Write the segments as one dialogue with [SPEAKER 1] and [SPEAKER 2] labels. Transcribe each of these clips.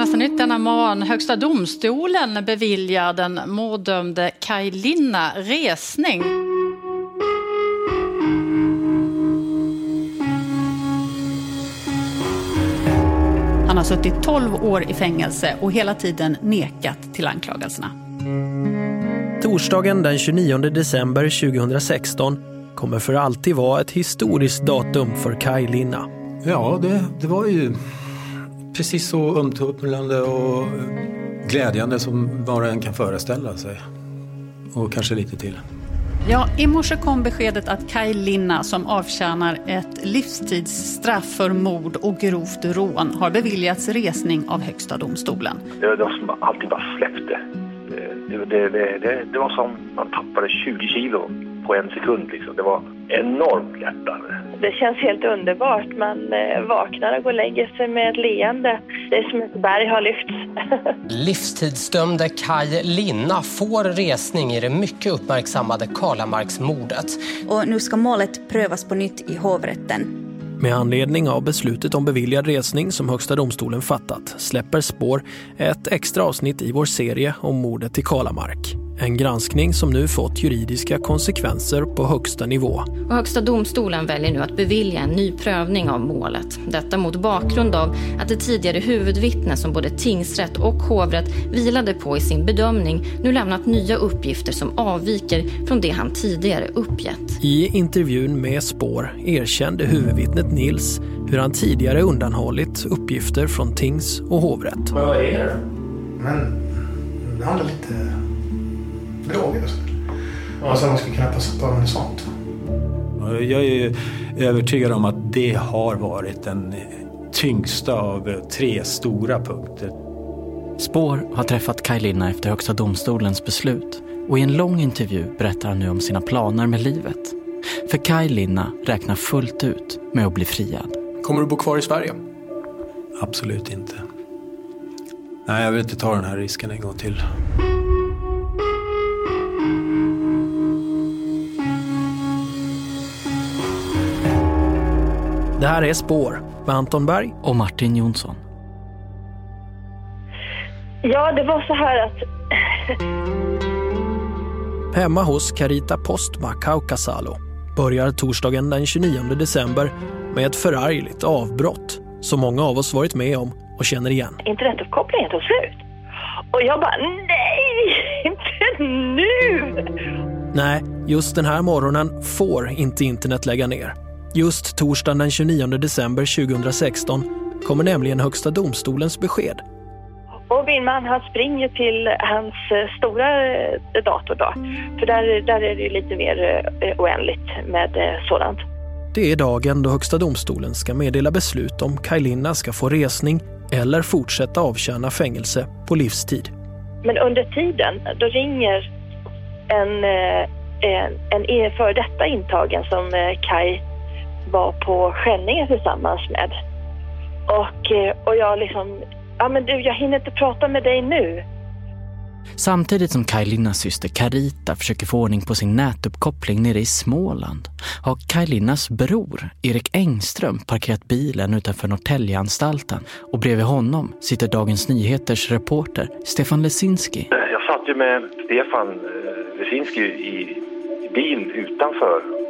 [SPEAKER 1] Senaste nytt denna morgon. Högsta domstolen beviljar den morddömde Kaj Linna resning. Han har suttit 12 år i fängelse och hela tiden nekat till anklagelserna.
[SPEAKER 2] Torsdagen den 29 december 2016 kommer för alltid vara ett historiskt datum för Kaj Linna.
[SPEAKER 3] Ja, det, det var ju precis så omtumlande och glädjande som var och en kan föreställa sig. Och kanske lite till.
[SPEAKER 1] Ja, I morse kom beskedet att Kaj Linna som avtjänar ett livstidsstraff för mord och grovt rån har beviljats resning av Högsta domstolen.
[SPEAKER 4] Det var som allting bara släppte. Det, det, det, det, det var som man tappade 20 kilo på en sekund. Liksom. Det var enormt lättande.
[SPEAKER 5] Det känns helt underbart. Man eh, vaknar och går och lägger sig med ett leende. Det är som ett berg har lyfts.
[SPEAKER 6] Livstidsdömde Kaj Linna får resning i det mycket uppmärksammade Karlamarksmordet.
[SPEAKER 7] Och nu ska målet prövas på nytt i hovrätten.
[SPEAKER 2] Med anledning av beslutet om beviljad resning som Högsta domstolen fattat släpper Spår ett extra avsnitt i vår serie om mordet i Kalamark. En granskning som nu fått juridiska konsekvenser på högsta nivå.
[SPEAKER 8] Och högsta domstolen väljer nu att bevilja en ny prövning av målet. Detta mot bakgrund av att det tidigare huvudvittne som både tingsrätt och hovrätt vilade på i sin bedömning nu lämnat nya uppgifter som avviker från det han tidigare uppgett.
[SPEAKER 2] I intervjun med Spår erkände huvudvittnet Nils hur han tidigare undanhållit uppgifter från tings och hovrätt.
[SPEAKER 9] Vad är det? Men det handlar lite droger. Alltså man skulle kunna passa på med sånt.
[SPEAKER 3] Jag är övertygad om att det har varit den tyngsta av tre stora punkter.
[SPEAKER 10] Spår har träffat Kaj Linna efter Högsta domstolens beslut och i en lång intervju berättar han nu om sina planer med livet. För Kaj Linna räknar fullt ut med att bli friad.
[SPEAKER 9] Kommer du bo kvar i Sverige?
[SPEAKER 3] Absolut inte. Nej, jag vill inte ta den här risken en gång till.
[SPEAKER 2] Det här är Spår med Anton Berg
[SPEAKER 10] och Martin Jonsson.
[SPEAKER 5] Ja, det var så här att...
[SPEAKER 2] Hemma hos Carita Postma Kaukasalo börjar torsdagen den 29 december med ett förargligt avbrott som många av oss varit med om och känner igen.
[SPEAKER 5] Internetuppkopplingen tog slut. Och jag bara, nej, inte nu!
[SPEAKER 2] Nej, just den här morgonen får inte internet lägga ner. Just torsdagen den 29 december 2016 kommer nämligen Högsta domstolens besked.
[SPEAKER 5] Och min man han springer till hans eh, stora eh, dator då. För där, där är det ju lite mer eh, oändligt med sådant.
[SPEAKER 2] Det är dagen då Högsta domstolen ska meddela beslut om Kaj Linna ska få resning eller fortsätta avtjäna fängelse på livstid.
[SPEAKER 5] Men under tiden, då ringer en, en, en före detta intagen som Kaj var på Skänninge tillsammans med. Och, eh, och jag liksom, ja men du jag hinner inte prata med dig nu.
[SPEAKER 10] Samtidigt som Kajlinas syster Carita försöker få ordning på sin nätuppkoppling nere i Småland har Kajlinas bror Erik Engström parkerat bilen utanför Norrtäljeanstalten och bredvid honom sitter Dagens Nyheters reporter Stefan Lesinski.
[SPEAKER 4] Jag satt ju med Stefan eh, Lesinski i bil utanför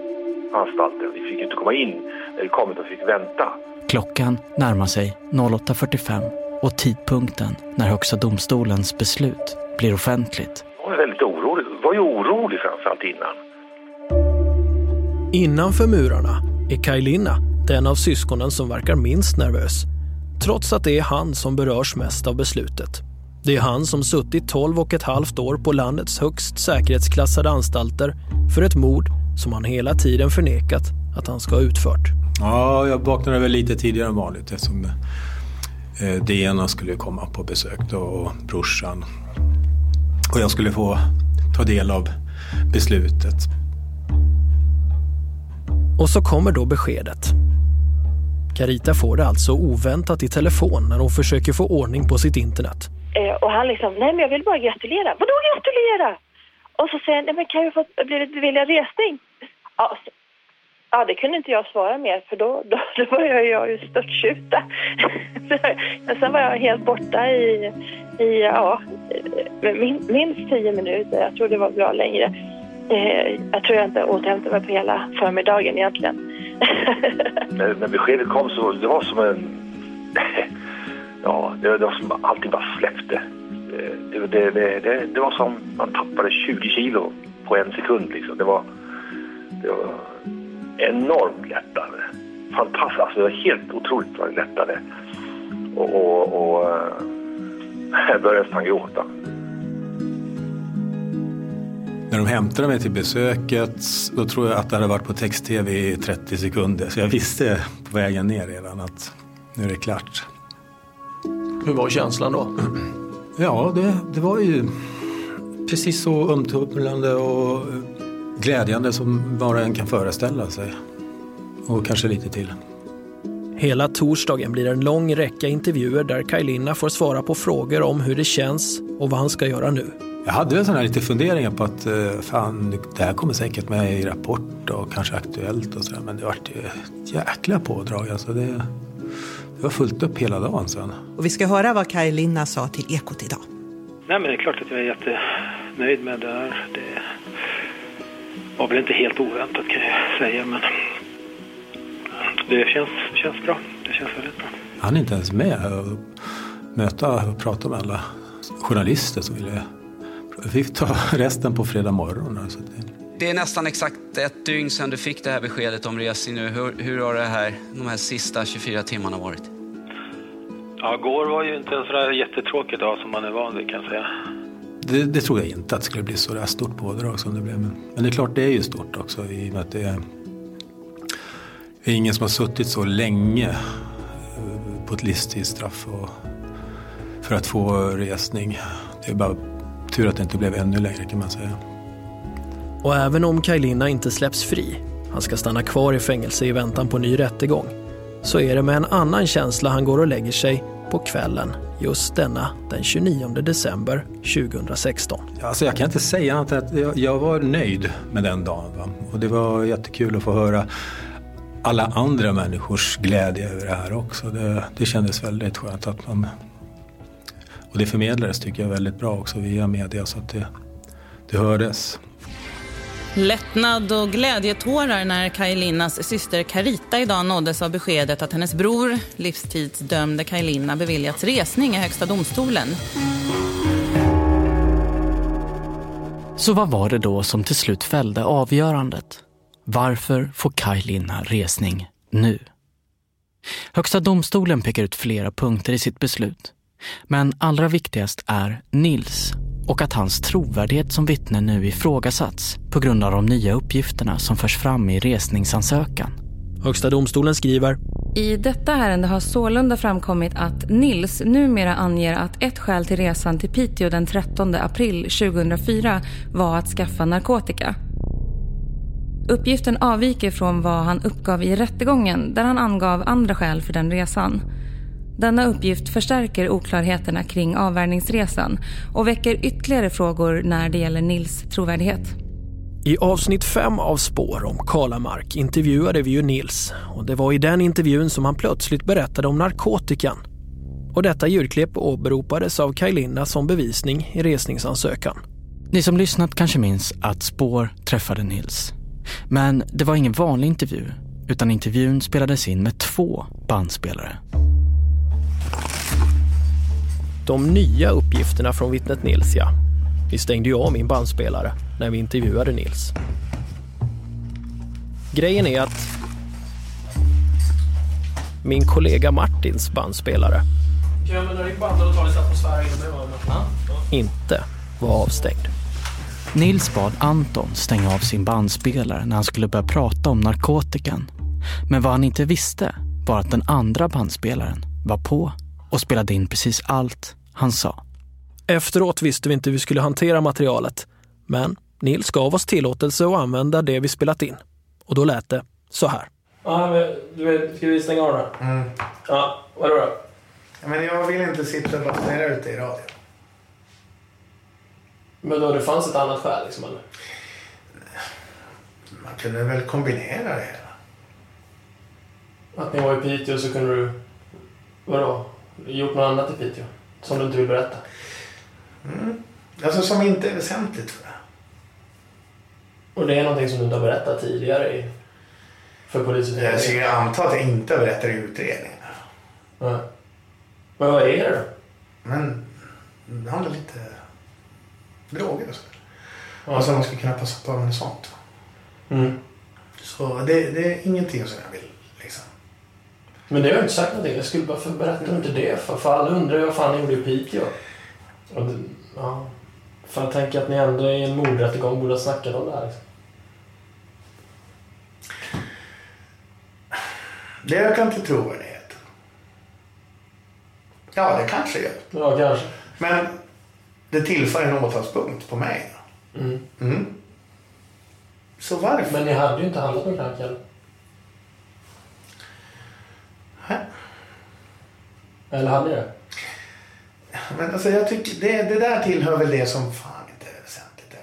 [SPEAKER 4] anstalten. Vi fick inte komma in när vi kom utan fick vänta.
[SPEAKER 10] Klockan närmar sig 08.45 och tidpunkten när Högsta domstolens beslut blir offentligt.
[SPEAKER 4] Jag var väldigt orolig. Jag var ju orolig framförallt innan.
[SPEAKER 2] Innanför murarna är Kajlina den av syskonen som verkar minst nervös. Trots att det är han som berörs mest av beslutet. Det är han som suttit 12 och ett halvt år på landets högst säkerhetsklassade anstalter för ett mord som han hela tiden förnekat att han ska ha utfört.
[SPEAKER 3] Ja, jag vaknade väl lite tidigare än vanligt eftersom eh, Diana skulle komma på besök då, och brorsan. Och jag skulle få ta del av beslutet.
[SPEAKER 2] Och så kommer då beskedet. Carita får det alltså oväntat i telefon när hon försöker få ordning på sitt internet.
[SPEAKER 5] Eh, och han liksom, nej men jag vill bara gratulera. Vadå gratulera? Och så säger han, nej men kan jag få blivit beviljad resning? Ja, ja, det kunde inte jag svara mer för då, då, då började jag ju störtskjuta. Sen var jag helt borta i, i ja, eh, min, minst tio minuter. Jag tror det var bra längre. Eh, jag tror jag inte återhämtade mig på hela förmiddagen egentligen.
[SPEAKER 4] när, när beskedet kom så det var som en... ja, det, det var som allting bara släppte. Eh, det, det, det, det, var som man tappade 20 kilo på en sekund. Liksom. Det, var, det var enormt lättande. Fantastiskt. Alltså, det var helt otroligt vad det lättade. Och, och, och jag började nästan gråta.
[SPEAKER 3] När de hämtade mig till besöket då tror jag att det hade varit på text-tv i 30 sekunder. Så jag visste på vägen ner redan att nu är det klart.
[SPEAKER 2] Hur var känslan då?
[SPEAKER 3] Ja, det, det var ju precis så omtumlande och glädjande som bara en kan föreställa sig. Och kanske lite till.
[SPEAKER 2] Hela torsdagen blir en lång räcka intervjuer där Kajlina får svara på frågor om hur det känns och vad han ska göra nu.
[SPEAKER 3] Jag hade väl sådana lite funderingar på att eh, fan, det här kommer säkert med i Rapport och kanske Aktuellt och sådär. Men det vart ju ett jäkla pådrag. Alltså det, det var fullt upp hela dagen sen.
[SPEAKER 11] Och vi ska höra vad Kaj sa till Ekot idag.
[SPEAKER 12] Nej men det är klart att jag är jättenöjd med det här. Det var väl inte helt oväntat kan jag säga men det känns, känns bra. Det känns väldigt bra.
[SPEAKER 3] Han är inte ens med och möta och prata med alla journalister som ville vi fick ta resten på fredag morgon. Alltså det...
[SPEAKER 13] det är nästan exakt ett dygn sedan du fick det här beskedet om resning nu. Hur, hur har det här, de här sista 24 timmarna varit?
[SPEAKER 12] Ja, går var ju inte en sådär jättetråkig dag som man är van vid kan jag säga.
[SPEAKER 3] Det, det tror jag inte att det skulle bli så där stort pådrag som det blev. Men, men det är klart, det är ju stort också i och med att det är, det är ingen som har suttit så länge eh, på ett livstidsstraff och, för att få resning. Det är bara Tur att det inte blev ännu längre kan man säga.
[SPEAKER 2] Och även om Kajlina inte släpps fri, han ska stanna kvar i fängelse i väntan på ny rättegång, så är det med en annan känsla han går och lägger sig på kvällen just denna den 29 december 2016.
[SPEAKER 3] Alltså jag kan inte säga annat än att jag, var nöjd med den dagen. Va? Och det var jättekul att få höra alla andra människors glädje över det här också. Det, det kändes väldigt skönt att man och det förmedlades tycker jag väldigt bra också via media så att det, det hördes.
[SPEAKER 14] Lättnad och glädjetårar när Kajlinas syster Carita idag nåddes av beskedet att hennes bror, livstidsdömde Kajlina, beviljats resning i Högsta domstolen.
[SPEAKER 10] Så vad var det då som till slut fällde avgörandet? Varför får Kajlina resning nu? Högsta domstolen pekar ut flera punkter i sitt beslut. Men allra viktigast är Nils och att hans trovärdighet som vittne nu ifrågasatts på grund av de nya uppgifterna som förs fram i resningsansökan.
[SPEAKER 2] Högsta domstolen skriver
[SPEAKER 8] i detta ärende har sålunda framkommit att Nils numera anger att ett skäl till resan till Piteå den 13 april 2004 var att skaffa narkotika.
[SPEAKER 15] Uppgiften avviker från vad han uppgav i rättegången där han angav andra skäl för den resan. Denna uppgift förstärker oklarheterna kring avvärjningsresan och väcker ytterligare frågor när det gäller Nils trovärdighet.
[SPEAKER 2] I avsnitt fem av Spår om Kalamark intervjuade vi ju Nils och det var i den intervjun som han plötsligt berättade om narkotikan. Och detta ljudklipp åberopades av Kajlina som bevisning i resningsansökan.
[SPEAKER 10] Ni som lyssnat kanske minns att Spår träffade Nils. Men det var ingen vanlig intervju utan intervjun spelades in med två bandspelare.
[SPEAKER 2] De nya uppgifterna från vittnet Nils, ja. Vi stängde ju av min bandspelare när vi intervjuade Nils. Grejen är att min kollega Martins bandspelare inte var avstängd.
[SPEAKER 10] Nils bad Anton stänga av sin bandspelare när han skulle börja prata om narkotikan. Men vad han inte visste var att den andra bandspelaren var på och spelade in precis allt han sa.
[SPEAKER 2] Efteråt visste vi inte hur vi skulle hantera materialet. Men Nils gav oss tillåtelse att använda det vi spelat in. Och då lät det så här.
[SPEAKER 16] Ja, men du vet, ska vi stänga av den?
[SPEAKER 9] Mm.
[SPEAKER 16] Ja, vadå då?
[SPEAKER 9] Ja, men jag vill inte sitta och basunera ut det i radio.
[SPEAKER 16] Men då det fanns ett annat skäl liksom eller?
[SPEAKER 9] Man kunde väl kombinera det hela.
[SPEAKER 16] Att ni var i Piteå så kunde du, vadå, gjort något annat i Piteå? Som du inte vill berätta?
[SPEAKER 9] Mm. Alltså som inte är väsentligt för det.
[SPEAKER 16] Och det är någonting som du inte har berättat tidigare i, för polisutredningen?
[SPEAKER 9] Jag skulle anta att jag inte berättar i utredningen.
[SPEAKER 16] Nej. Men vad är det då?
[SPEAKER 9] Men det handlar lite droger och så. Alltså man ska kunna passa på med sånt.
[SPEAKER 16] Mm.
[SPEAKER 9] Så det, det är ingenting som jag vill.
[SPEAKER 16] Men det har jag inte sagt någonting. Jag skulle bara berätta inte det. För, för alla undrar ju vad fan ni gjorde i Piteå. Och det, ja. För jag tänker att ni ändå i en mordrättegång borde ha snackat om det här. Liksom.
[SPEAKER 9] Det ökar inte trovärdighet. Ja, det kanske gör.
[SPEAKER 16] Ja, kanske.
[SPEAKER 9] Men det tillför en åtalspunkt på mig.
[SPEAKER 16] Mm.
[SPEAKER 9] Mm. Så varför?
[SPEAKER 16] Men ni hade ju inte handlat med knark heller. Eller hade det?
[SPEAKER 9] Men alltså jag tycker det, det där tillhör väl det som fan inte är väsentligt.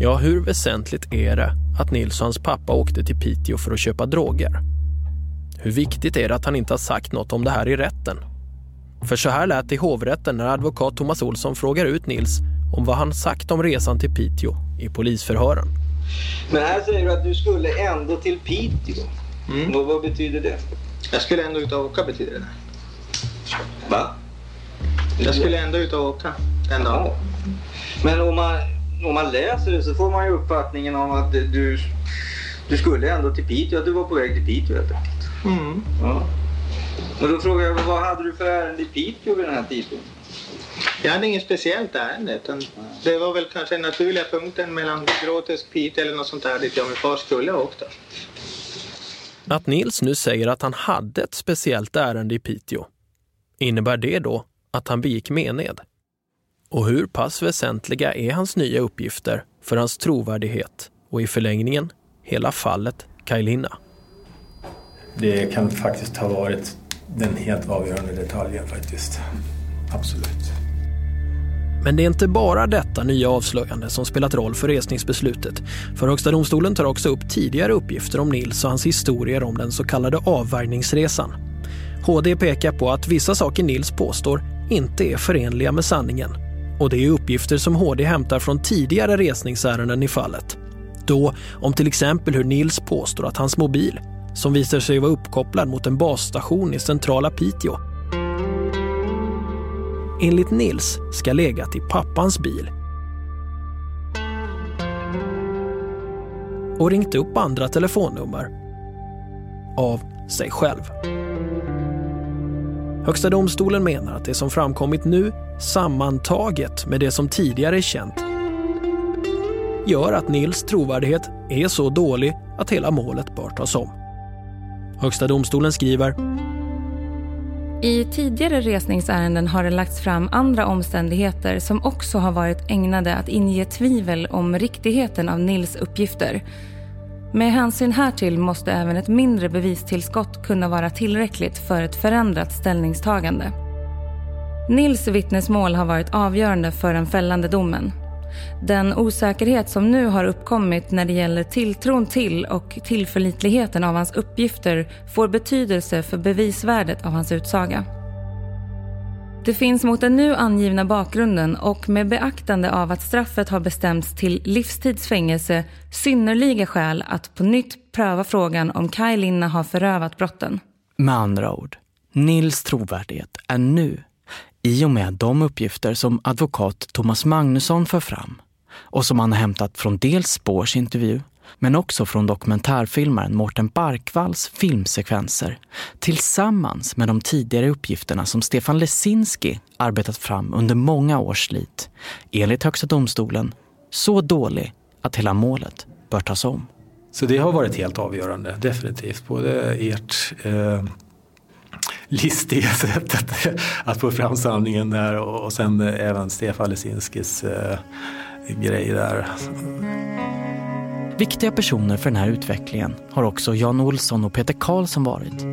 [SPEAKER 2] Ja, hur väsentligt är det att Nils och hans pappa åkte till Piteå för att köpa droger? Hur viktigt är det att han inte har sagt något om det här i rätten? För så här lät det i hovrätten när advokat Thomas Olsson frågar ut Nils om vad han sagt om resan till Piteå i polisförhören.
[SPEAKER 17] Men här säger du att du skulle ändå till Piteå. Vad, vad betyder det?
[SPEAKER 18] Jag skulle ändå ut och åka betyder det.
[SPEAKER 17] Va?
[SPEAKER 18] Jag skulle ändå ut och åka en dag.
[SPEAKER 17] Men om man, om man läser det så får man ju uppfattningen om att du, du skulle ändå till Piteå, att du var på väg till Piteå helt enkelt.
[SPEAKER 18] Mm.
[SPEAKER 17] Ja. Och då frågar jag, vad hade du för ärende i Piteå vid den här tidpunkten?
[SPEAKER 18] Jag hade inget speciellt ärende. Utan det var väl kanske den naturliga punkten mellan Gråtest, Piteå eller något sånt där dit jag och min far skulle ha åkt.
[SPEAKER 2] Att Nils nu säger att han hade ett speciellt ärende i Piteå, innebär det då att han begick mened? Och hur pass väsentliga är hans nya uppgifter för hans trovärdighet och i förlängningen hela fallet Kajlina?
[SPEAKER 3] Det kan faktiskt ha varit den helt avgörande detaljen faktiskt. Absolut.
[SPEAKER 2] Men det är inte bara detta nya avslöjande som spelat roll för resningsbeslutet. För Högsta domstolen tar också upp tidigare uppgifter om Nils och hans historier om den så kallade avvärjningsresan. HD pekar på att vissa saker Nils påstår inte är förenliga med sanningen. Och det är uppgifter som HD hämtar från tidigare resningsärenden i fallet. Då om till exempel hur Nils påstår att hans mobil, som visar sig vara uppkopplad mot en basstation i centrala Piteå, enligt Nils ska legat i pappans bil. Och ringt upp andra telefonnummer av sig själv. Högsta domstolen menar att det som framkommit nu sammantaget med det som tidigare är känt gör att Nils trovärdighet är så dålig att hela målet bör tas om. Högsta domstolen skriver
[SPEAKER 15] I tidigare resningsärenden har det lagts fram andra omständigheter som också har varit ägnade att inge tvivel om riktigheten av Nils uppgifter. Med hänsyn härtill måste även ett mindre bevistillskott kunna vara tillräckligt för ett förändrat ställningstagande. Nils vittnesmål har varit avgörande för den fällande domen. Den osäkerhet som nu har uppkommit när det gäller tilltron till och tillförlitligheten av hans uppgifter får betydelse för bevisvärdet av hans utsaga. Det finns mot den nu angivna bakgrunden och med beaktande av att straffet har bestämts till livstidsfängelse synnerliga skäl att på nytt pröva frågan om Kaj Linna har förövat brotten.
[SPEAKER 10] Med andra ord, Nils trovärdighet är nu i och med de uppgifter som advokat Thomas Magnusson för fram och som han har hämtat från dels Spårs intervju men också från dokumentärfilmaren Mårten Barkvalls filmsekvenser tillsammans med de tidigare uppgifterna som Stefan Lesinski arbetat fram under många års slit, enligt Högsta domstolen, så dålig att hela målet bör tas om.
[SPEAKER 3] Så det har varit helt avgörande, definitivt. Både ert eh, listiga sätt att, att få fram sanningen där och, och sen även Stefan Lesinskis eh, grej där.
[SPEAKER 10] Viktiga personer för den här utvecklingen har också Jan Olsson och Peter Karlsson varit.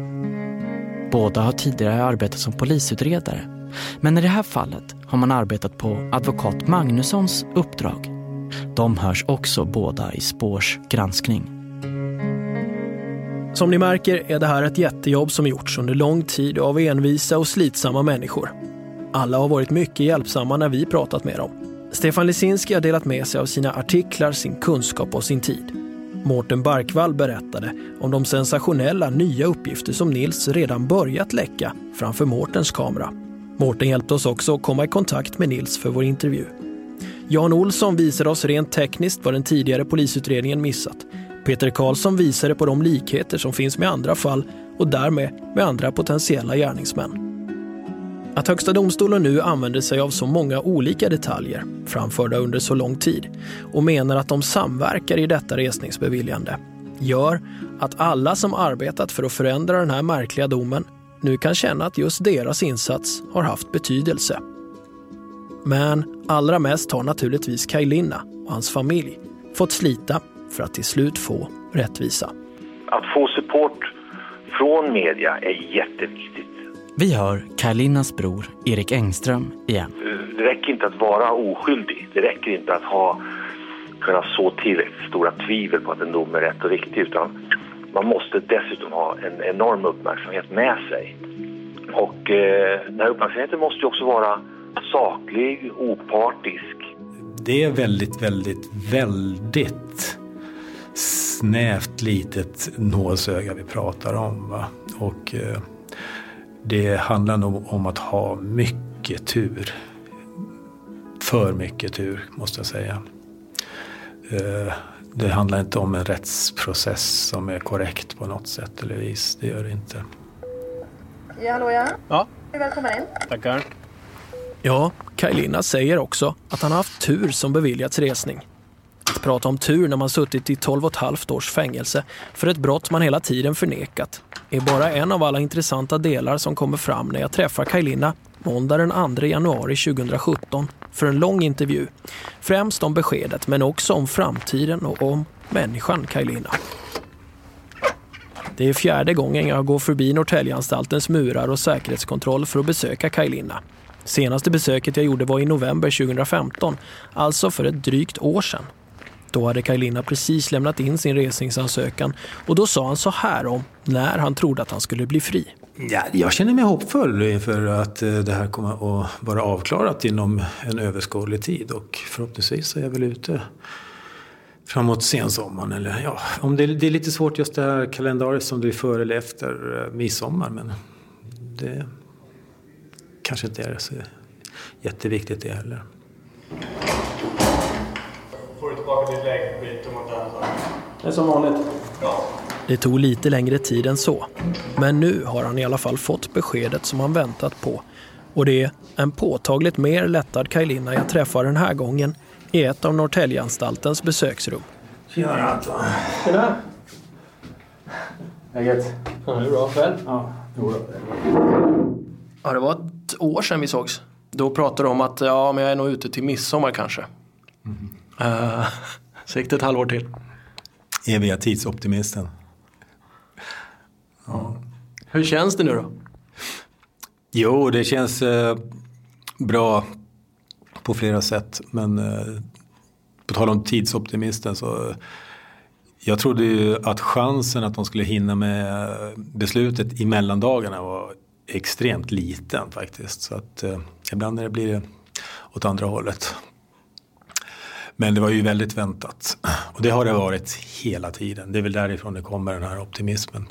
[SPEAKER 10] Båda har tidigare arbetat som polisutredare. Men i det här fallet har man arbetat på advokat Magnussons uppdrag. De hörs också båda i Spårs granskning.
[SPEAKER 2] Som ni märker är det här ett jättejobb som gjorts under lång tid av envisa och slitsamma människor. Alla har varit mycket hjälpsamma när vi pratat med dem. Stefan Lisinski har delat med sig av sina artiklar, sin kunskap och sin tid. Mårten Barkvall berättade om de sensationella nya uppgifter som Nils redan börjat läcka framför Mårtens kamera. Mårten hjälpte oss också att komma i kontakt med Nils för vår intervju. Jan Olsson visade oss rent tekniskt vad den tidigare polisutredningen missat. Peter Karlsson visade på de likheter som finns med andra fall och därmed med andra potentiella gärningsmän. Att Högsta domstolen nu använder sig av så många olika detaljer framförda under så lång tid och menar att de samverkar i detta resningsbeviljande gör att alla som arbetat för att förändra den här märkliga domen nu kan känna att just deras insats har haft betydelse. Men allra mest har naturligtvis Kaj Linna och hans familj fått slita för att till slut få rättvisa.
[SPEAKER 4] Att få support från media är jätteviktigt.
[SPEAKER 10] Vi hör Karlinas bror Erik Engström igen.
[SPEAKER 4] Det räcker inte att vara oskyldig. Det räcker inte att ha kunna så tillräckligt stora tvivel på att en dom är rätt och riktig utan man måste dessutom ha en enorm uppmärksamhet med sig. Och eh, den här uppmärksamheten måste ju också vara saklig, opartisk.
[SPEAKER 3] Det är väldigt, väldigt, väldigt snävt litet nålsöga vi pratar om. Va? Och eh, det handlar nog om att ha mycket tur. För mycket tur måste jag säga. Eh, det handlar inte om en rättsprocess som är korrekt på något sätt eller vis. Det gör det inte.
[SPEAKER 19] Ja, hallå ja.
[SPEAKER 2] Ja.
[SPEAKER 19] Välkommen in.
[SPEAKER 2] Tackar. Ja, Kaj säger också att han har haft tur som beviljats resning. Att prata om tur när man suttit i 12 och ett halvt års fängelse för ett brott man hela tiden förnekat är bara en av alla intressanta delar som kommer fram när jag träffar Kaj Linna måndag den 2 januari 2017 för en lång intervju. Främst om beskedet men också om framtiden och om människan Kaj Linna. Det är fjärde gången jag går förbi Norrtäljeanstaltens murar och säkerhetskontroll för att besöka Kaj Linna. Senaste besöket jag gjorde var i november 2015, alltså för ett drygt år sedan. Då hade Kaj Linna precis lämnat in sin resningsansökan och då sa han så här om när han trodde att han skulle bli fri.
[SPEAKER 3] Ja, jag känner mig hoppfull inför att eh, det här kommer att vara avklarat inom en överskådlig tid och förhoppningsvis är jag väl ute framåt sensommaren. Eller, ja, om det, det är lite svårt just det här kalendariet som det är före eller efter eh, midsommar men det kanske inte är så jätteviktigt det heller.
[SPEAKER 16] Tillbaka ditt lägenhetsbyte mot den?
[SPEAKER 2] Det är som vanligt. Ja. Det tog lite längre tid än så. Men nu har han i alla fall fått beskedet som han väntat på. Och det är en påtagligt mer lättad Kaj jag träffar den här gången i ett av Norrtäljeanstaltens besöksrum.
[SPEAKER 3] Tjena Anton.
[SPEAKER 2] Tjena.
[SPEAKER 3] Läget?
[SPEAKER 2] Ja, det är bra. Själv?
[SPEAKER 3] Ja, jo då.
[SPEAKER 2] Ja, det var ett år sedan vi sågs. Då pratade du om att ja, men jag är nog ute till midsommar kanske. Mm. Uh, så gick det ett halvår till.
[SPEAKER 3] Eviga tidsoptimisten.
[SPEAKER 16] Ja. Hur känns det nu då?
[SPEAKER 3] Jo, det känns eh, bra på flera sätt. Men eh, på tal om tidsoptimisten så jag trodde ju att chansen att de skulle hinna med beslutet i mellandagarna var extremt liten faktiskt. Så att eh, ibland när det blir åt andra hållet. Men det var ju väldigt väntat. Och det har det varit hela tiden. Det är väl därifrån det kommer den här optimismen.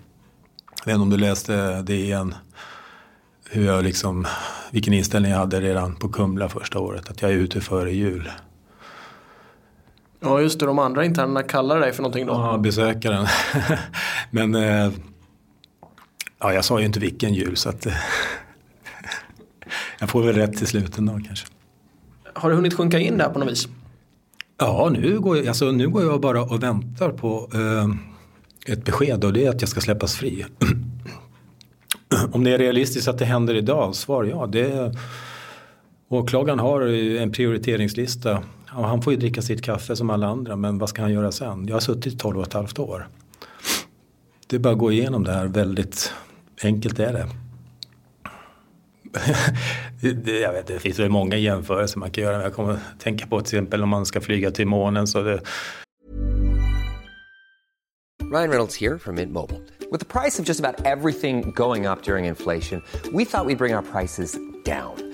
[SPEAKER 3] Jag vet inte om du läste det igen. Hur jag liksom, vilken inställning jag hade redan på Kumla första året. Att jag är ute före jul.
[SPEAKER 16] Ja just det, de andra internerna kallar dig för någonting då?
[SPEAKER 3] Ja, besökaren. Men eh, ja, jag sa ju inte vilken jul så att jag får väl rätt till slut ändå kanske.
[SPEAKER 16] Har du hunnit sjunka in där på något vis?
[SPEAKER 3] Ja, nu går jag, alltså, nu går jag bara och väntar på eh, ett besked och det är att jag ska släppas fri. Om det är realistiskt att det händer idag, svar ja. Det, åklagaren har en prioriteringslista och han får ju dricka sitt kaffe som alla andra men vad ska han göra sen? Jag har suttit 12 och ett halvt år. Det är bara att gå igenom det här väldigt enkelt är det. jag vet, det finns väl många jämförelser man kan göra. Jag kommer att tänka på till exempel om man ska flyga till månen. Så det...
[SPEAKER 20] Ryan Reynolds här från Mint Mobile. Med priset på nästan allt som går upp under inflationen, trodde vi att vi skulle bring våra priser down.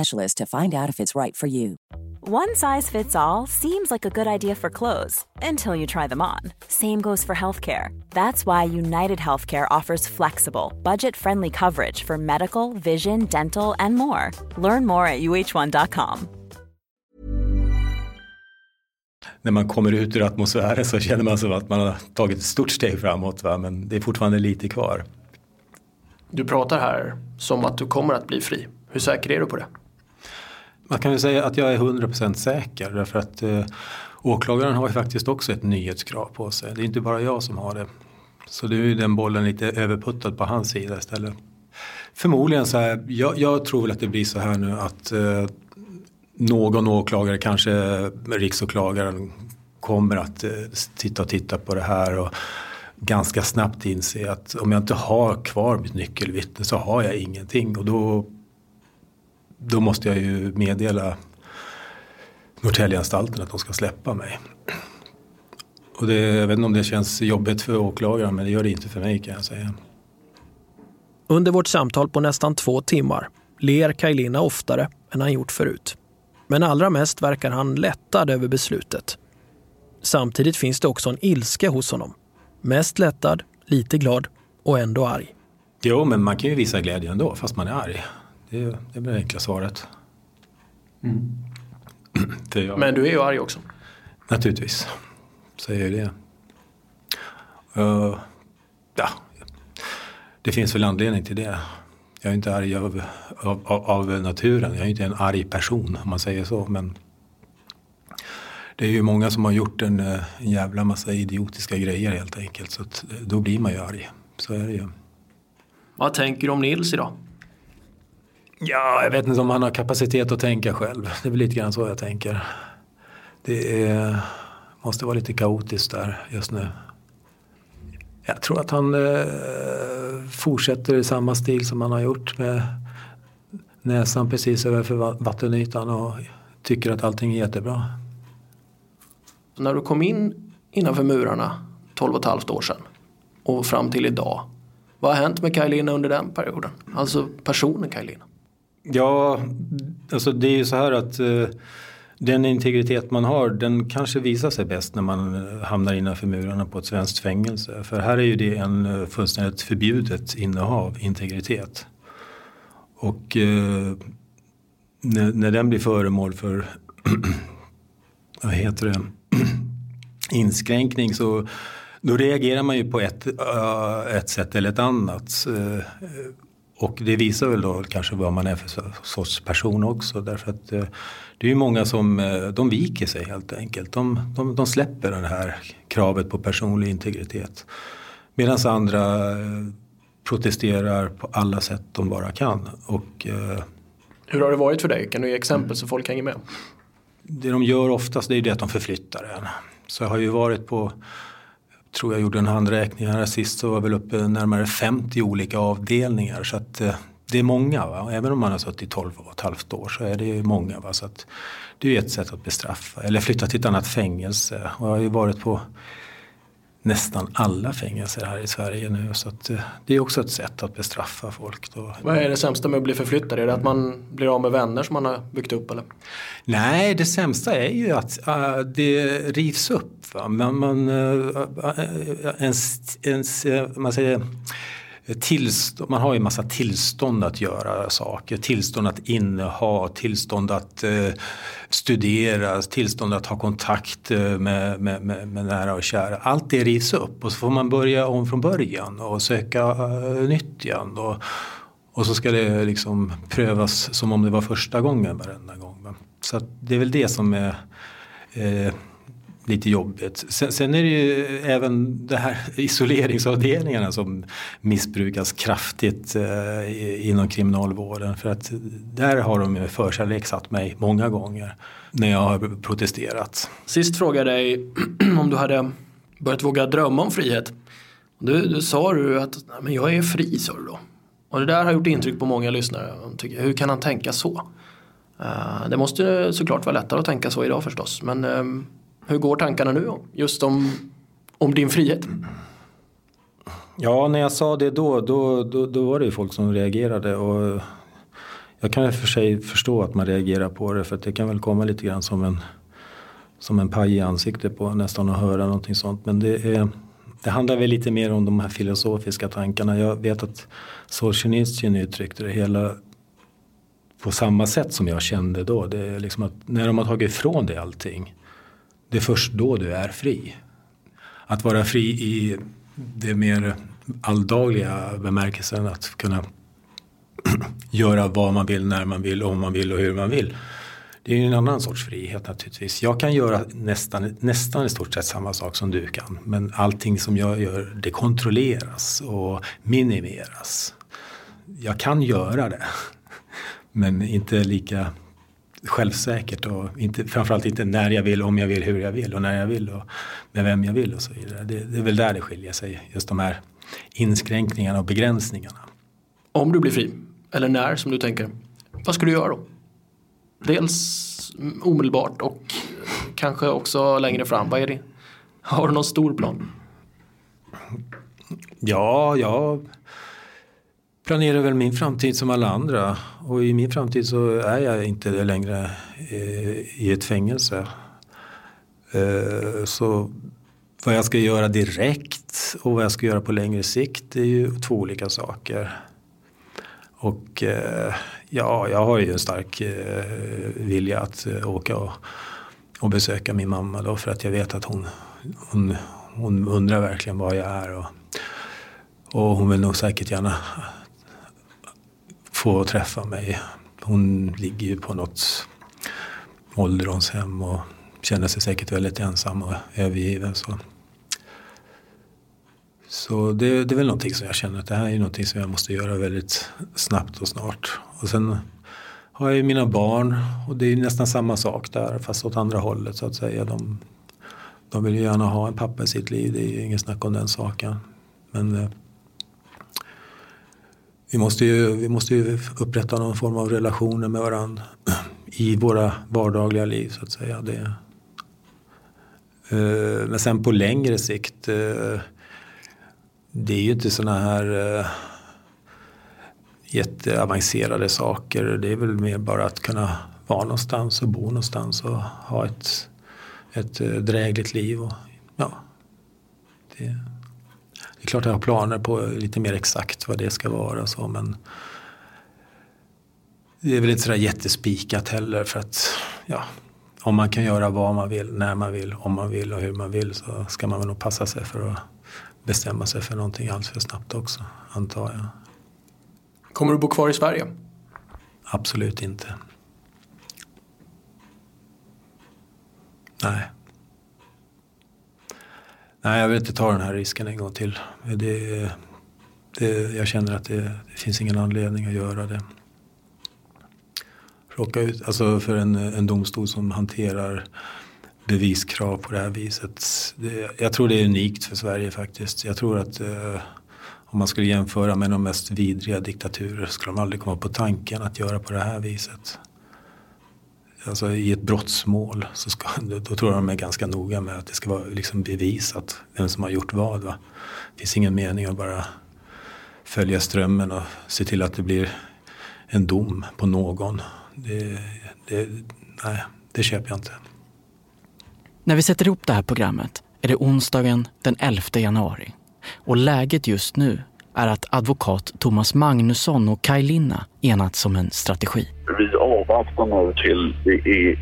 [SPEAKER 21] specialist to find out if it's right for you.
[SPEAKER 22] One size fits all seems like a good idea for clothes until you try them on. Same goes for healthcare. That's why United Healthcare offers flexible, budget friendly coverage for medical, vision, dental, and more. Learn more at uh1.com.
[SPEAKER 3] När man kommer ut ur atmosfären så känner man som att man har tagit ett stort steg framåt, va? men det är fortfarande lite kvar.
[SPEAKER 16] Du pratar här som att du kommer att bli fri. Hur säker är du på det?
[SPEAKER 3] Man kan ju säga att jag är 100% säker därför att eh, åklagaren har ju faktiskt också ett nyhetskrav på sig. Det är inte bara jag som har det. Så nu är ju den bollen lite överputtad på hans sida istället. Förmodligen så här, jag, jag tror väl att det blir så här nu att eh, någon åklagare, kanske riksåklagaren, kommer att eh, titta och titta på det här och ganska snabbt inse att om jag inte har kvar mitt nyckelvittne så har jag ingenting och då då måste jag ju meddela Norrtäljeanstalten att de ska släppa mig. Och det, jag vet inte om det känns jobbigt för åklagaren men det gör det inte för mig kan jag säga.
[SPEAKER 2] Under vårt samtal på nästan två timmar ler Kajlina oftare än han gjort förut. Men allra mest verkar han lättad över beslutet. Samtidigt finns det också en ilska hos honom. Mest lättad, lite glad och ändå arg.
[SPEAKER 3] Jo, men man kan ju visa glädje ändå fast man är arg. Det, är, det blir det enkla svaret.
[SPEAKER 16] Mm. Men du är ju arg också.
[SPEAKER 3] Naturligtvis. Så är det. Uh, ja. Det finns väl anledning till det. Jag är inte arg av, av, av, naturen. Jag är inte en arg person om man säger så. Men det är ju många som har gjort en, en jävla massa idiotiska grejer helt enkelt. Så att, då blir man ju arg. Så är det ju.
[SPEAKER 16] Vad tänker du om Nils idag?
[SPEAKER 3] Ja, jag vet inte om han har kapacitet att tänka själv. Det är väl lite grann så jag tänker. Det är, måste vara lite kaotiskt där just nu. Jag tror att han eh, fortsätter i samma stil som han har gjort med näsan precis över vattenytan och tycker att allting är jättebra.
[SPEAKER 16] Så när du kom in innanför murarna 12 och ett halvt år sedan och fram till idag. Vad har hänt med Kajlina under den perioden? Alltså personen Kajlina.
[SPEAKER 3] Ja, alltså det är ju så här att eh, den integritet man har den kanske visar sig bäst när man eh, hamnar innanför murarna på ett svenskt fängelse. För här är ju det en eh, fullständigt förbjudet innehav, integritet. Och eh, när, när den blir föremål för vad heter det, inskränkning så då reagerar man ju på ett, uh, ett sätt eller ett annat. Och det visar väl då kanske vad man är för sorts person också. Därför att uh, det är ju många som de viker sig helt enkelt. De, de, de släpper det här kravet på personlig integritet. Medan andra protesterar på alla sätt de bara kan. Och,
[SPEAKER 16] Hur har det varit för dig? Kan du ge exempel så folk hänger med?
[SPEAKER 3] Det de gör oftast det är det att de förflyttar en. Så jag har ju varit på tror jag gjorde en handräkning här sist så var väl uppe närmare 50 olika avdelningar. Så att eh, det är många. Va? Även om man har suttit 12 och ett halvt år så är det många. Va? Så att det är ett sätt att bestraffa. Eller flytta till ett annat fängelse. Och jag har ju varit på nästan alla fängelser här i Sverige nu. Så eh, det är också ett sätt att bestraffa folk. Då.
[SPEAKER 16] Vad är det sämsta med att bli förflyttad? Är det att man blir av med vänner som man har byggt upp? Eller?
[SPEAKER 3] Nej, det sämsta är ju att uh, det rivs upp. Va? Man, man, uh, ens, ens, man säger, tillstånd, man har ju en massa tillstånd att göra saker. Tillstånd att inneha, tillstånd att eh, studera, tillstånd att ha kontakt eh, med, med, med, med, nära och kära. Allt det rivs upp och så får man börja om från början och söka eh, nytt igen. Och, och så ska det liksom prövas som om det var första gången varenda gång. Så det är väl det som är eh, lite jobbigt. Sen, sen, är det ju även det här isoleringsavdelningarna som missbrukas kraftigt eh, inom kriminalvården. För att där har de med förkärlek satt mig många gånger när jag har protesterat.
[SPEAKER 16] Sist frågade jag dig om du hade börjat våga drömma om frihet. Du, du sa du att men jag är fri, sa du då. Och det där har gjort intryck på många lyssnare. Tycker, hur kan han tänka så? Uh, det måste såklart vara lättare att tänka så idag förstås. Men ehm, hur går tankarna nu just om, om din frihet?
[SPEAKER 3] Ja, när jag sa det då, då, då, då var det ju folk som reagerade. Och jag kan i och för sig förstå att man reagerar på det för att det kan väl komma lite grann som en, som en paj i ansiktet på nästan att höra någonting sånt. Men det, är, det handlar väl lite mer om de här filosofiska tankarna. Jag vet att Solzhenitsyn uttryckte det hela på samma sätt som jag kände då. Det är liksom att när de har tagit ifrån dig allting det är först då du är fri. Att vara fri i det mer alldagliga bemärkelsen att kunna göra vad man vill, när man vill, om man vill och hur man vill. Det är ju en annan sorts frihet naturligtvis. Jag kan göra nästan, nästan i stort sett samma sak som du kan. Men allting som jag gör det kontrolleras och minimeras. Jag kan göra det. Men inte lika självsäkert och inte, framförallt inte när jag vill, om jag vill, hur jag vill och när jag vill och med vem jag vill och så vidare. Det, det är väl där det skiljer sig, just de här inskränkningarna och begränsningarna.
[SPEAKER 16] Om du blir fri, eller när som du tänker, vad ska du göra då? Dels omedelbart och kanske också längre fram. Vad är det? Har du någon stor plan?
[SPEAKER 3] Ja, jag planerar väl min framtid som alla andra. Och i min framtid så är jag inte längre eh, i ett fängelse. Eh, så vad jag ska göra direkt och vad jag ska göra på längre sikt är ju två olika saker. Och eh, ja, jag har ju en stark vilja att åka och, och besöka min mamma då för att jag vet att hon, hon, hon undrar verkligen var jag är. Och, och hon vill nog säkert gärna få träffa mig. Hon ligger ju på något ålderdomshem och känner sig säkert väldigt ensam och övergiven. Så, Så det, det är väl någonting som jag känner att det här är någonting som jag måste göra väldigt snabbt och snart. Och sen har jag ju mina barn och det är nästan samma sak där fast åt andra hållet så att säga. De, de vill ju gärna ha en pappa i sitt liv, det är ju inget snack om den saken. Men eh, vi måste, ju, vi måste ju upprätta någon form av relationer med varandra i våra vardagliga liv så att säga. Det, eh, men sen på längre sikt, eh, det är ju inte sådana här eh, jätteavancerade saker. Det är väl mer bara att kunna vara någonstans och bo någonstans och ha ett, ett drägligt liv. Och, ja, det, klart jag har planer på lite mer exakt vad det ska vara så men det är väl inte sådär jättespikat heller för att ja, om man kan göra vad man vill, när man vill, om man vill och hur man vill så ska man väl nog passa sig för att bestämma sig för någonting alls för snabbt också, antar jag.
[SPEAKER 16] Kommer du bo kvar i Sverige?
[SPEAKER 3] Absolut inte. Nej. Nej, jag vill inte ta den här risken en gång till. Det, det, jag känner att det, det finns ingen anledning att göra det. Råka ut, alltså för en, en domstol som hanterar beviskrav på det här viset. Det, jag tror det är unikt för Sverige faktiskt. Jag tror att eh, om man skulle jämföra med de mest vidriga diktaturer skulle de aldrig komma på tanken att göra på det här viset. Alltså i ett brottsmål så ska, då tror jag de är ganska noga med att det ska vara liksom bevisat vem som har gjort vad. Va? Det finns ingen mening att bara följa strömmen och se till att det blir en dom på någon. Det, det, nej, det köper jag inte.
[SPEAKER 10] När vi sätter ihop det här programmet är det onsdagen den 11 januari. Och läget just nu är att advokat Thomas Magnusson och Kaj Linna enats om en strategi.
[SPEAKER 23] Vi avvaktar nu till det är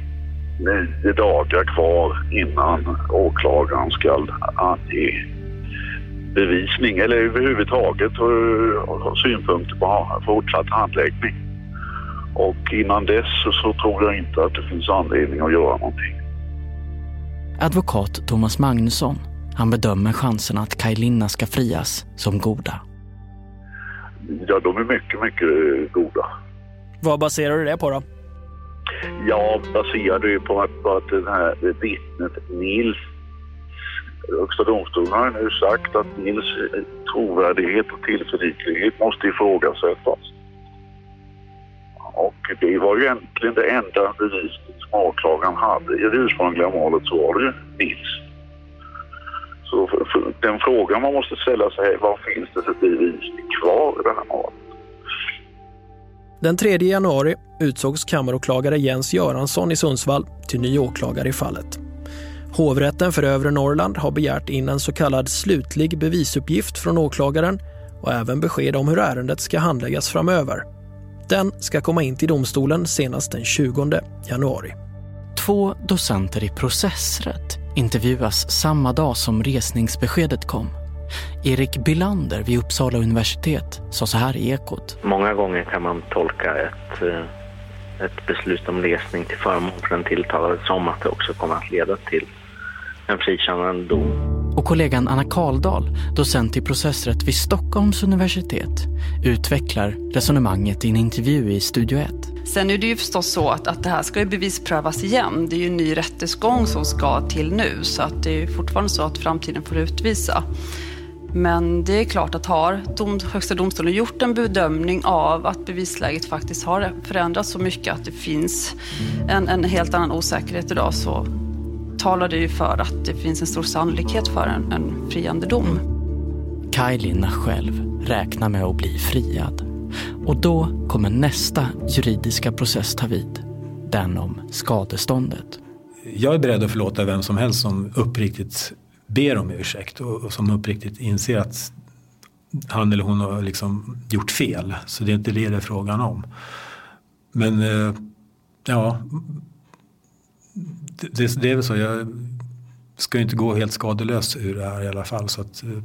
[SPEAKER 23] nio dagar kvar innan åklagaren ska ange bevisning eller överhuvudtaget ha synpunkter på fortsatt handläggning. Och innan dess så tror jag inte att det finns anledning att göra någonting.
[SPEAKER 10] Advokat Thomas Magnusson han bedömer chanserna att Kaj Linna ska frias som goda.
[SPEAKER 23] Ja, de är mycket, mycket goda.
[SPEAKER 16] Vad baserar du det på då?
[SPEAKER 23] Jag baserar det på att, på att den här vittnet Nils Högsta domstolen har nu sagt att Nils trovärdighet och tillförlitlighet måste ifrågasättas. Och det var ju egentligen det enda bevisning som åklagaren hade i det ursprungliga målet så var det ju Nils. Så för, för den frågan man måste ställa sig är vad finns det för bevisning kvar i det här målet?
[SPEAKER 2] Den 3 januari utsågs kammaråklagare Jens Göransson i Sundsvall till ny åklagare i fallet. Hovrätten för övre Norrland har begärt in en så kallad slutlig bevisuppgift från åklagaren och även besked om hur ärendet ska handläggas framöver. Den ska komma in till domstolen senast den 20 januari.
[SPEAKER 10] Två docenter i processrätt intervjuas samma dag som resningsbeskedet kom. Erik Bilander vid Uppsala universitet sa så här i Ekot.
[SPEAKER 24] Många gånger kan man tolka ett, eh, ett beslut om resning till förmån för den tilltalade som att det också kommer att leda till en frikännande dom.
[SPEAKER 10] Och kollegan Anna Karldal, docent i processrätt vid Stockholms universitet, utvecklar resonemanget i en intervju i Studio 1.
[SPEAKER 25] Sen är det ju förstås så att, att det här ska ju bevisprövas igen. Det är ju en ny rättesgång som ska till nu så att det är fortfarande så att framtiden får utvisa. Men det är klart att har dom, Högsta domstolen gjort en bedömning av att bevisläget faktiskt har förändrats så mycket att det finns en, en helt annan osäkerhet idag så talar det ju för att det finns en stor sannolikhet för en, en friande dom.
[SPEAKER 10] Kaj Linna själv räknar med att bli friad. Och då kommer nästa juridiska process ta vid. Den om skadeståndet.
[SPEAKER 3] Jag är beredd att förlåta vem som helst som uppriktigt ber om ursäkt och, och som uppriktigt inser att han eller hon har liksom gjort fel. Så det är inte det det är frågan om. Men eh, ja, det, det är väl så. Jag ska ju inte gå helt skadelös ur det här i alla fall. Så att, eh,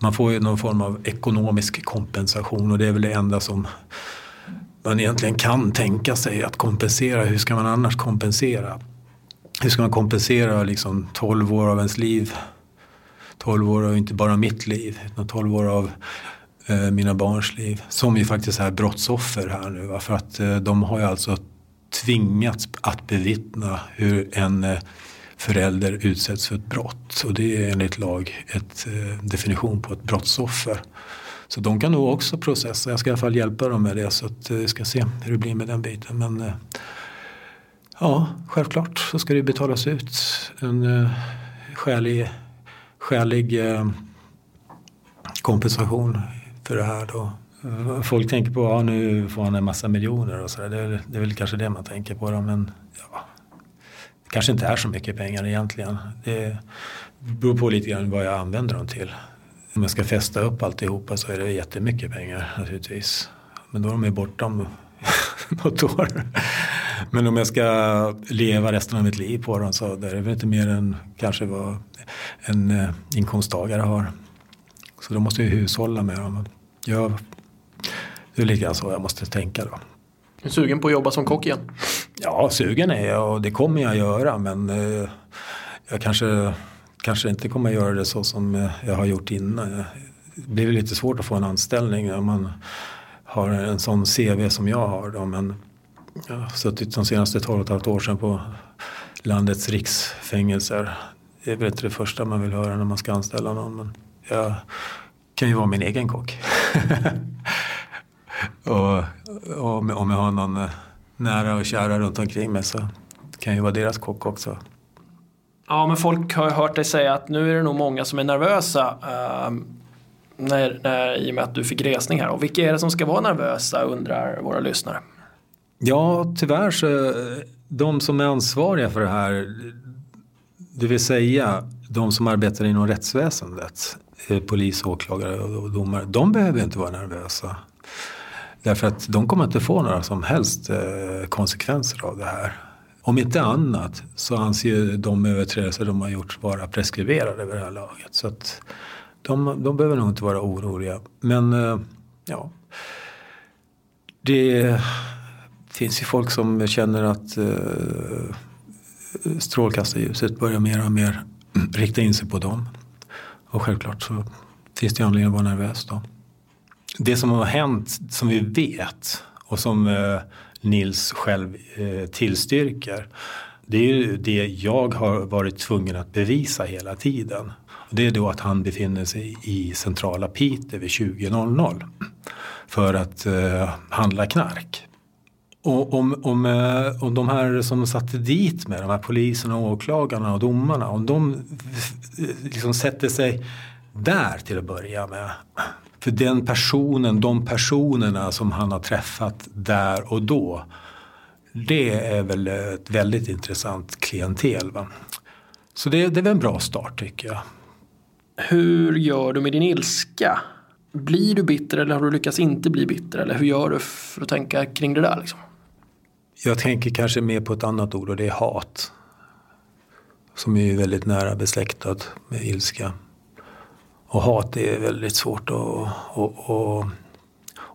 [SPEAKER 3] man får ju någon form av ekonomisk kompensation och det är väl det enda som man egentligen kan tänka sig att kompensera. Hur ska man annars kompensera? Hur ska man kompensera liksom 12 år av ens liv? 12 år av inte bara mitt liv, utan 12 år av eh, mina barns liv. Som ju faktiskt är brottsoffer här nu. Va? För att eh, de har ju alltså tvingats att bevittna hur en eh, förälder utsätts för ett brott. Och det är enligt lag ett eh, definition på ett brottsoffer. Så de kan nog också processa. Jag ska i alla fall hjälpa dem med det så att eh, vi ska se hur det blir med den biten. Men ja, självklart så ska det betalas ut en skälig, skälig kompensation för det här då. Folk tänker på att ja, nu får han en massa miljoner och sådär. Det, är- det är väl kanske det man tänker på då, men ja, det kanske inte är så mycket pengar egentligen. Det beror på lite grann vad jag använder dem till. Om jag ska fästa upp alltihopa så är det jättemycket pengar naturligtvis. Men då är de ju borta om något år. Men om jag ska leva resten av mitt liv på dem så är det väl inte mer än kanske vad en eh, inkomsttagare har. Så då måste jag ju hushålla med dem. Jag, det är lite grann så jag måste tänka då.
[SPEAKER 16] Är du sugen på att jobba som kock igen?
[SPEAKER 3] Ja, sugen är jag och det kommer jag göra men eh, jag kanske, kanske inte kommer göra det så som eh, jag har gjort innan. Det blir lite svårt att få en anställning om man har en sån CV som jag har. Då, men jag har suttit de senaste 12 och ett halvt år sedan på landets riksfängelser. Det är väl inte det första man vill höra när man ska anställa någon. Men jag kan ju vara min egen kock. och, och om, om jag har någon eh, nära och kära runt omkring mig så kan jag ju vara deras kock också.
[SPEAKER 16] Ja, men folk har hört dig säga att nu är det nog många som är nervösa ehm, när, när, i och med att du fick resning här. Och vilka är det som ska vara nervösa undrar våra lyssnare.
[SPEAKER 3] Ja, tyvärr så de som är ansvariga för det här, det vill säga de som arbetar inom rättsväsendet, eh, polis, åklagare och domare, de behöver inte vara nervösa. Därför att de kommer inte få några som helst eh, konsekvenser av det här. Om inte annat så anser ju de överträdelser de har gjort vara preskriberade över det här laget. Så att de, de behöver nog inte vara oroliga. Men eh, ja, det finns ju folk som känner att eh, strålkastarljuset börjar mer och mer rikta in sig på dem. Och självklart så finns det anledning att vara nervös då. Det som har hänt som vi vet och som eh, Nils själv eh, tillstyrker. Det är ju det jag har varit tvungen att bevisa hela tiden. Och det är då att han befinner sig i centrala Piteå vid 20.00 för att eh, handla knark. Och om, om, eh, om de här som satte dit med de här poliserna, åklagarna och domarna, om de eh, liksom sätter sig där till att börja med. För den personen, de personerna som han har träffat där och då. Det är väl ett väldigt intressant klientel. Va? Så det, det är väl en bra start tycker jag.
[SPEAKER 16] Hur gör du med din ilska? Blir du bitter eller har du lyckats inte bli bitter? Eller hur gör du för att tänka kring det där? Liksom?
[SPEAKER 3] Jag tänker kanske mer på ett annat ord och det är hat. Som är väldigt nära besläktad med ilska. Och hat är väldigt svårt att, att, att,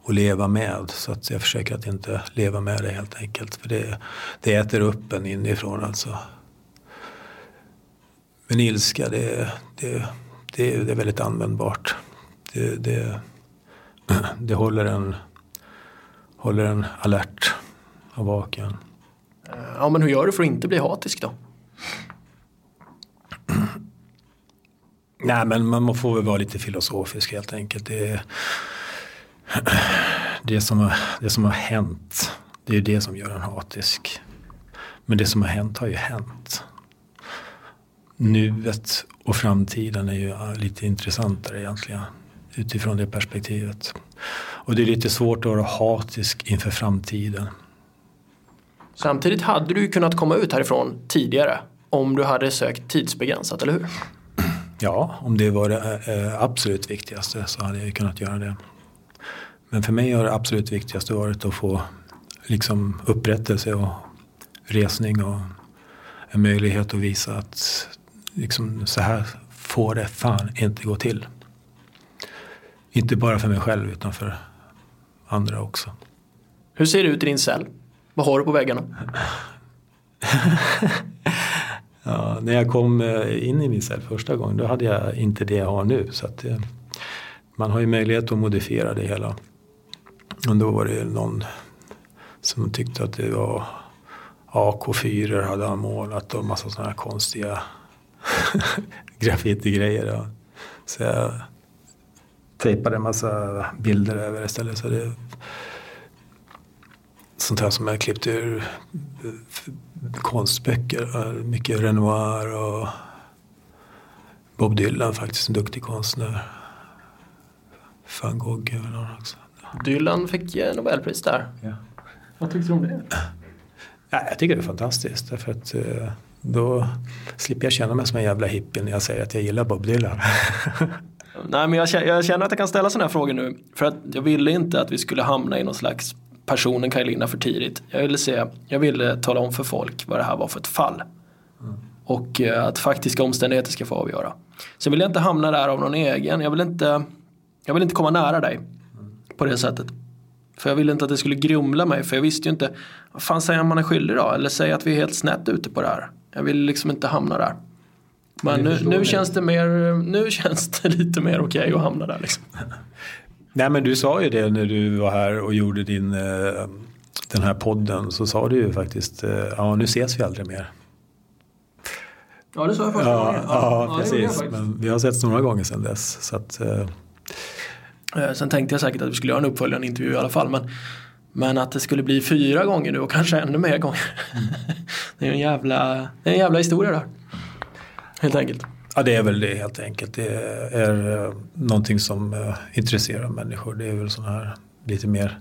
[SPEAKER 3] att leva med. Så att jag försöker att inte leva med det helt enkelt. För det, det äter upp en inifrån alltså. Men ilska det, det, det, det är väldigt användbart. Det, det, det håller, en, håller en alert och vaken.
[SPEAKER 16] Ja, men hur gör du för att inte bli hatisk då?
[SPEAKER 3] Nej, men man får väl vara lite filosofisk helt enkelt. Det, det, som, har, det som har hänt, det är ju det som gör en hatisk. Men det som har hänt har ju hänt. Nuet och framtiden är ju lite intressantare egentligen utifrån det perspektivet. Och det är lite svårt att vara hatisk inför framtiden.
[SPEAKER 16] Samtidigt hade du ju kunnat komma ut härifrån tidigare om du hade sökt tidsbegränsat, eller hur?
[SPEAKER 3] Ja, om det var det eh, absolut viktigaste så hade jag kunnat göra det. Men för mig har det absolut viktigaste varit att få liksom upprättelse och resning och en möjlighet att visa att liksom, så här får det fan inte gå till. Inte bara för mig själv utan för andra också.
[SPEAKER 16] Hur ser det ut i din cell? Vad har du på väggarna?
[SPEAKER 3] Ja, när jag kom eh, in i min cell första gången då hade jag inte det jag har nu. Så att, eh, man har ju möjlighet att modifiera det hela. Och då var det någon som tyckte att det var AK4 hade han målat och massa sådana här konstiga graffitigrejer. Så jag tejpade en massa bilder över istället. Så det, sånt här som jag klippt ur konstböcker. Mycket Renoir och Bob Dylan faktiskt, en duktig konstnär. Van Gogh eller någon också.
[SPEAKER 2] Dylan fick Nobelpris där.
[SPEAKER 3] Ja.
[SPEAKER 2] Vad tyckte du om det?
[SPEAKER 3] Ja, jag tycker det är fantastiskt. Därför att eh, då slipper jag känna mig som en jävla hippie när jag säger att jag gillar Bob Dylan.
[SPEAKER 2] Nej men jag känner, jag känner att jag kan ställa sådana här frågor nu. För att jag ville inte att vi skulle hamna i någon slags personen Kaj för tidigt. Jag ville, se, jag ville tala om för folk vad det här var för ett fall. Mm. Och eh, att faktiska omständigheter ska få avgöra. Sen vill jag inte hamna där av någon egen. Jag vill inte, jag vill inte komma nära dig. Mm. På det sättet. För jag ville inte att det skulle grumla mig. För jag visste ju inte. Vad fan säger man är skyldig då? Eller säger att vi är helt snett ute på det här. Jag vill liksom inte hamna där. Men nu, nu känns det mer, nu känns det lite mer okej okay att hamna där liksom.
[SPEAKER 3] Nej men du sa ju det när du var här och gjorde din, eh, den här podden. Så sa du ju faktiskt, eh, ja nu ses vi aldrig mer.
[SPEAKER 2] Ja det sa jag första
[SPEAKER 3] ja,
[SPEAKER 2] gången.
[SPEAKER 3] Ja, ja precis. Men vi har setts några gånger sedan dess. Så att, uh...
[SPEAKER 2] Sen tänkte jag säkert att vi skulle göra en uppföljande intervju i alla fall. Men, men att det skulle bli fyra gånger nu och kanske ännu mer gånger. Mm. det är en jävla, det är en jävla historia där. Helt enkelt.
[SPEAKER 3] Ja det är väl det helt enkelt. Det är eh, någonting som eh, intresserar människor. Det är väl sådana här lite mer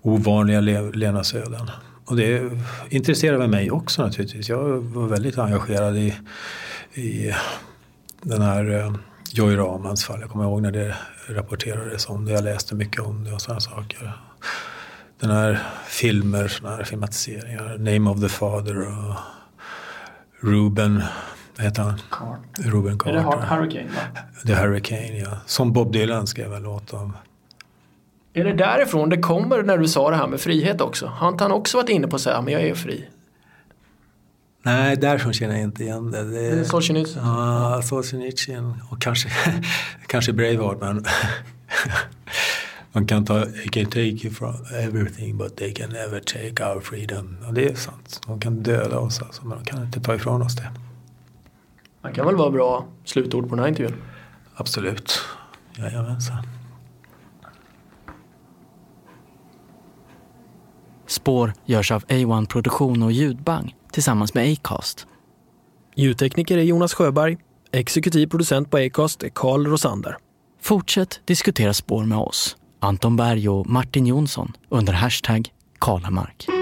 [SPEAKER 3] ovanliga levnadsöden. Och det intresserar väl mig också naturligtvis. Jag var väldigt engagerad i, i den här eh, Joy Ramans fall. Jag kommer ihåg när det rapporterades om det. Jag läste mycket om det och sådana saker. Den här filmer, sådana här filmatiseringar. Name of the Father och Ruben vad heter han?
[SPEAKER 2] Carter.
[SPEAKER 3] Ruben Carter.
[SPEAKER 2] Är det Hurricane va?
[SPEAKER 3] The Hurricane ja. Som Bob Dylan skrev en låt om.
[SPEAKER 2] Är det därifrån det kommer när du sa det här med frihet också? Har inte han också varit inne på att säga men jag är fri?
[SPEAKER 3] Nej, därifrån känner jag inte igen det.
[SPEAKER 2] Det är Solzhenitsyn?
[SPEAKER 3] Ja, Solzhenitsyn och kanske, kanske Braveheart men man kan ta, they can take you from everything but they can never take our freedom. Och det är sant. De kan döda oss alltså, men de kan inte ta ifrån oss det.
[SPEAKER 2] Det kan väl vara bra slutord på den här intervjun?
[SPEAKER 3] Absolut. Jajamensan.
[SPEAKER 10] Spår görs av A1 Produktion och Ljudbang tillsammans med Acast.
[SPEAKER 26] Ljudtekniker är Jonas Sjöberg. Exekutiv producent på Acast är Carl Rosander.
[SPEAKER 10] Fortsätt diskutera spår med oss, Anton Berg och Martin Jonsson under hashtag Kalamark.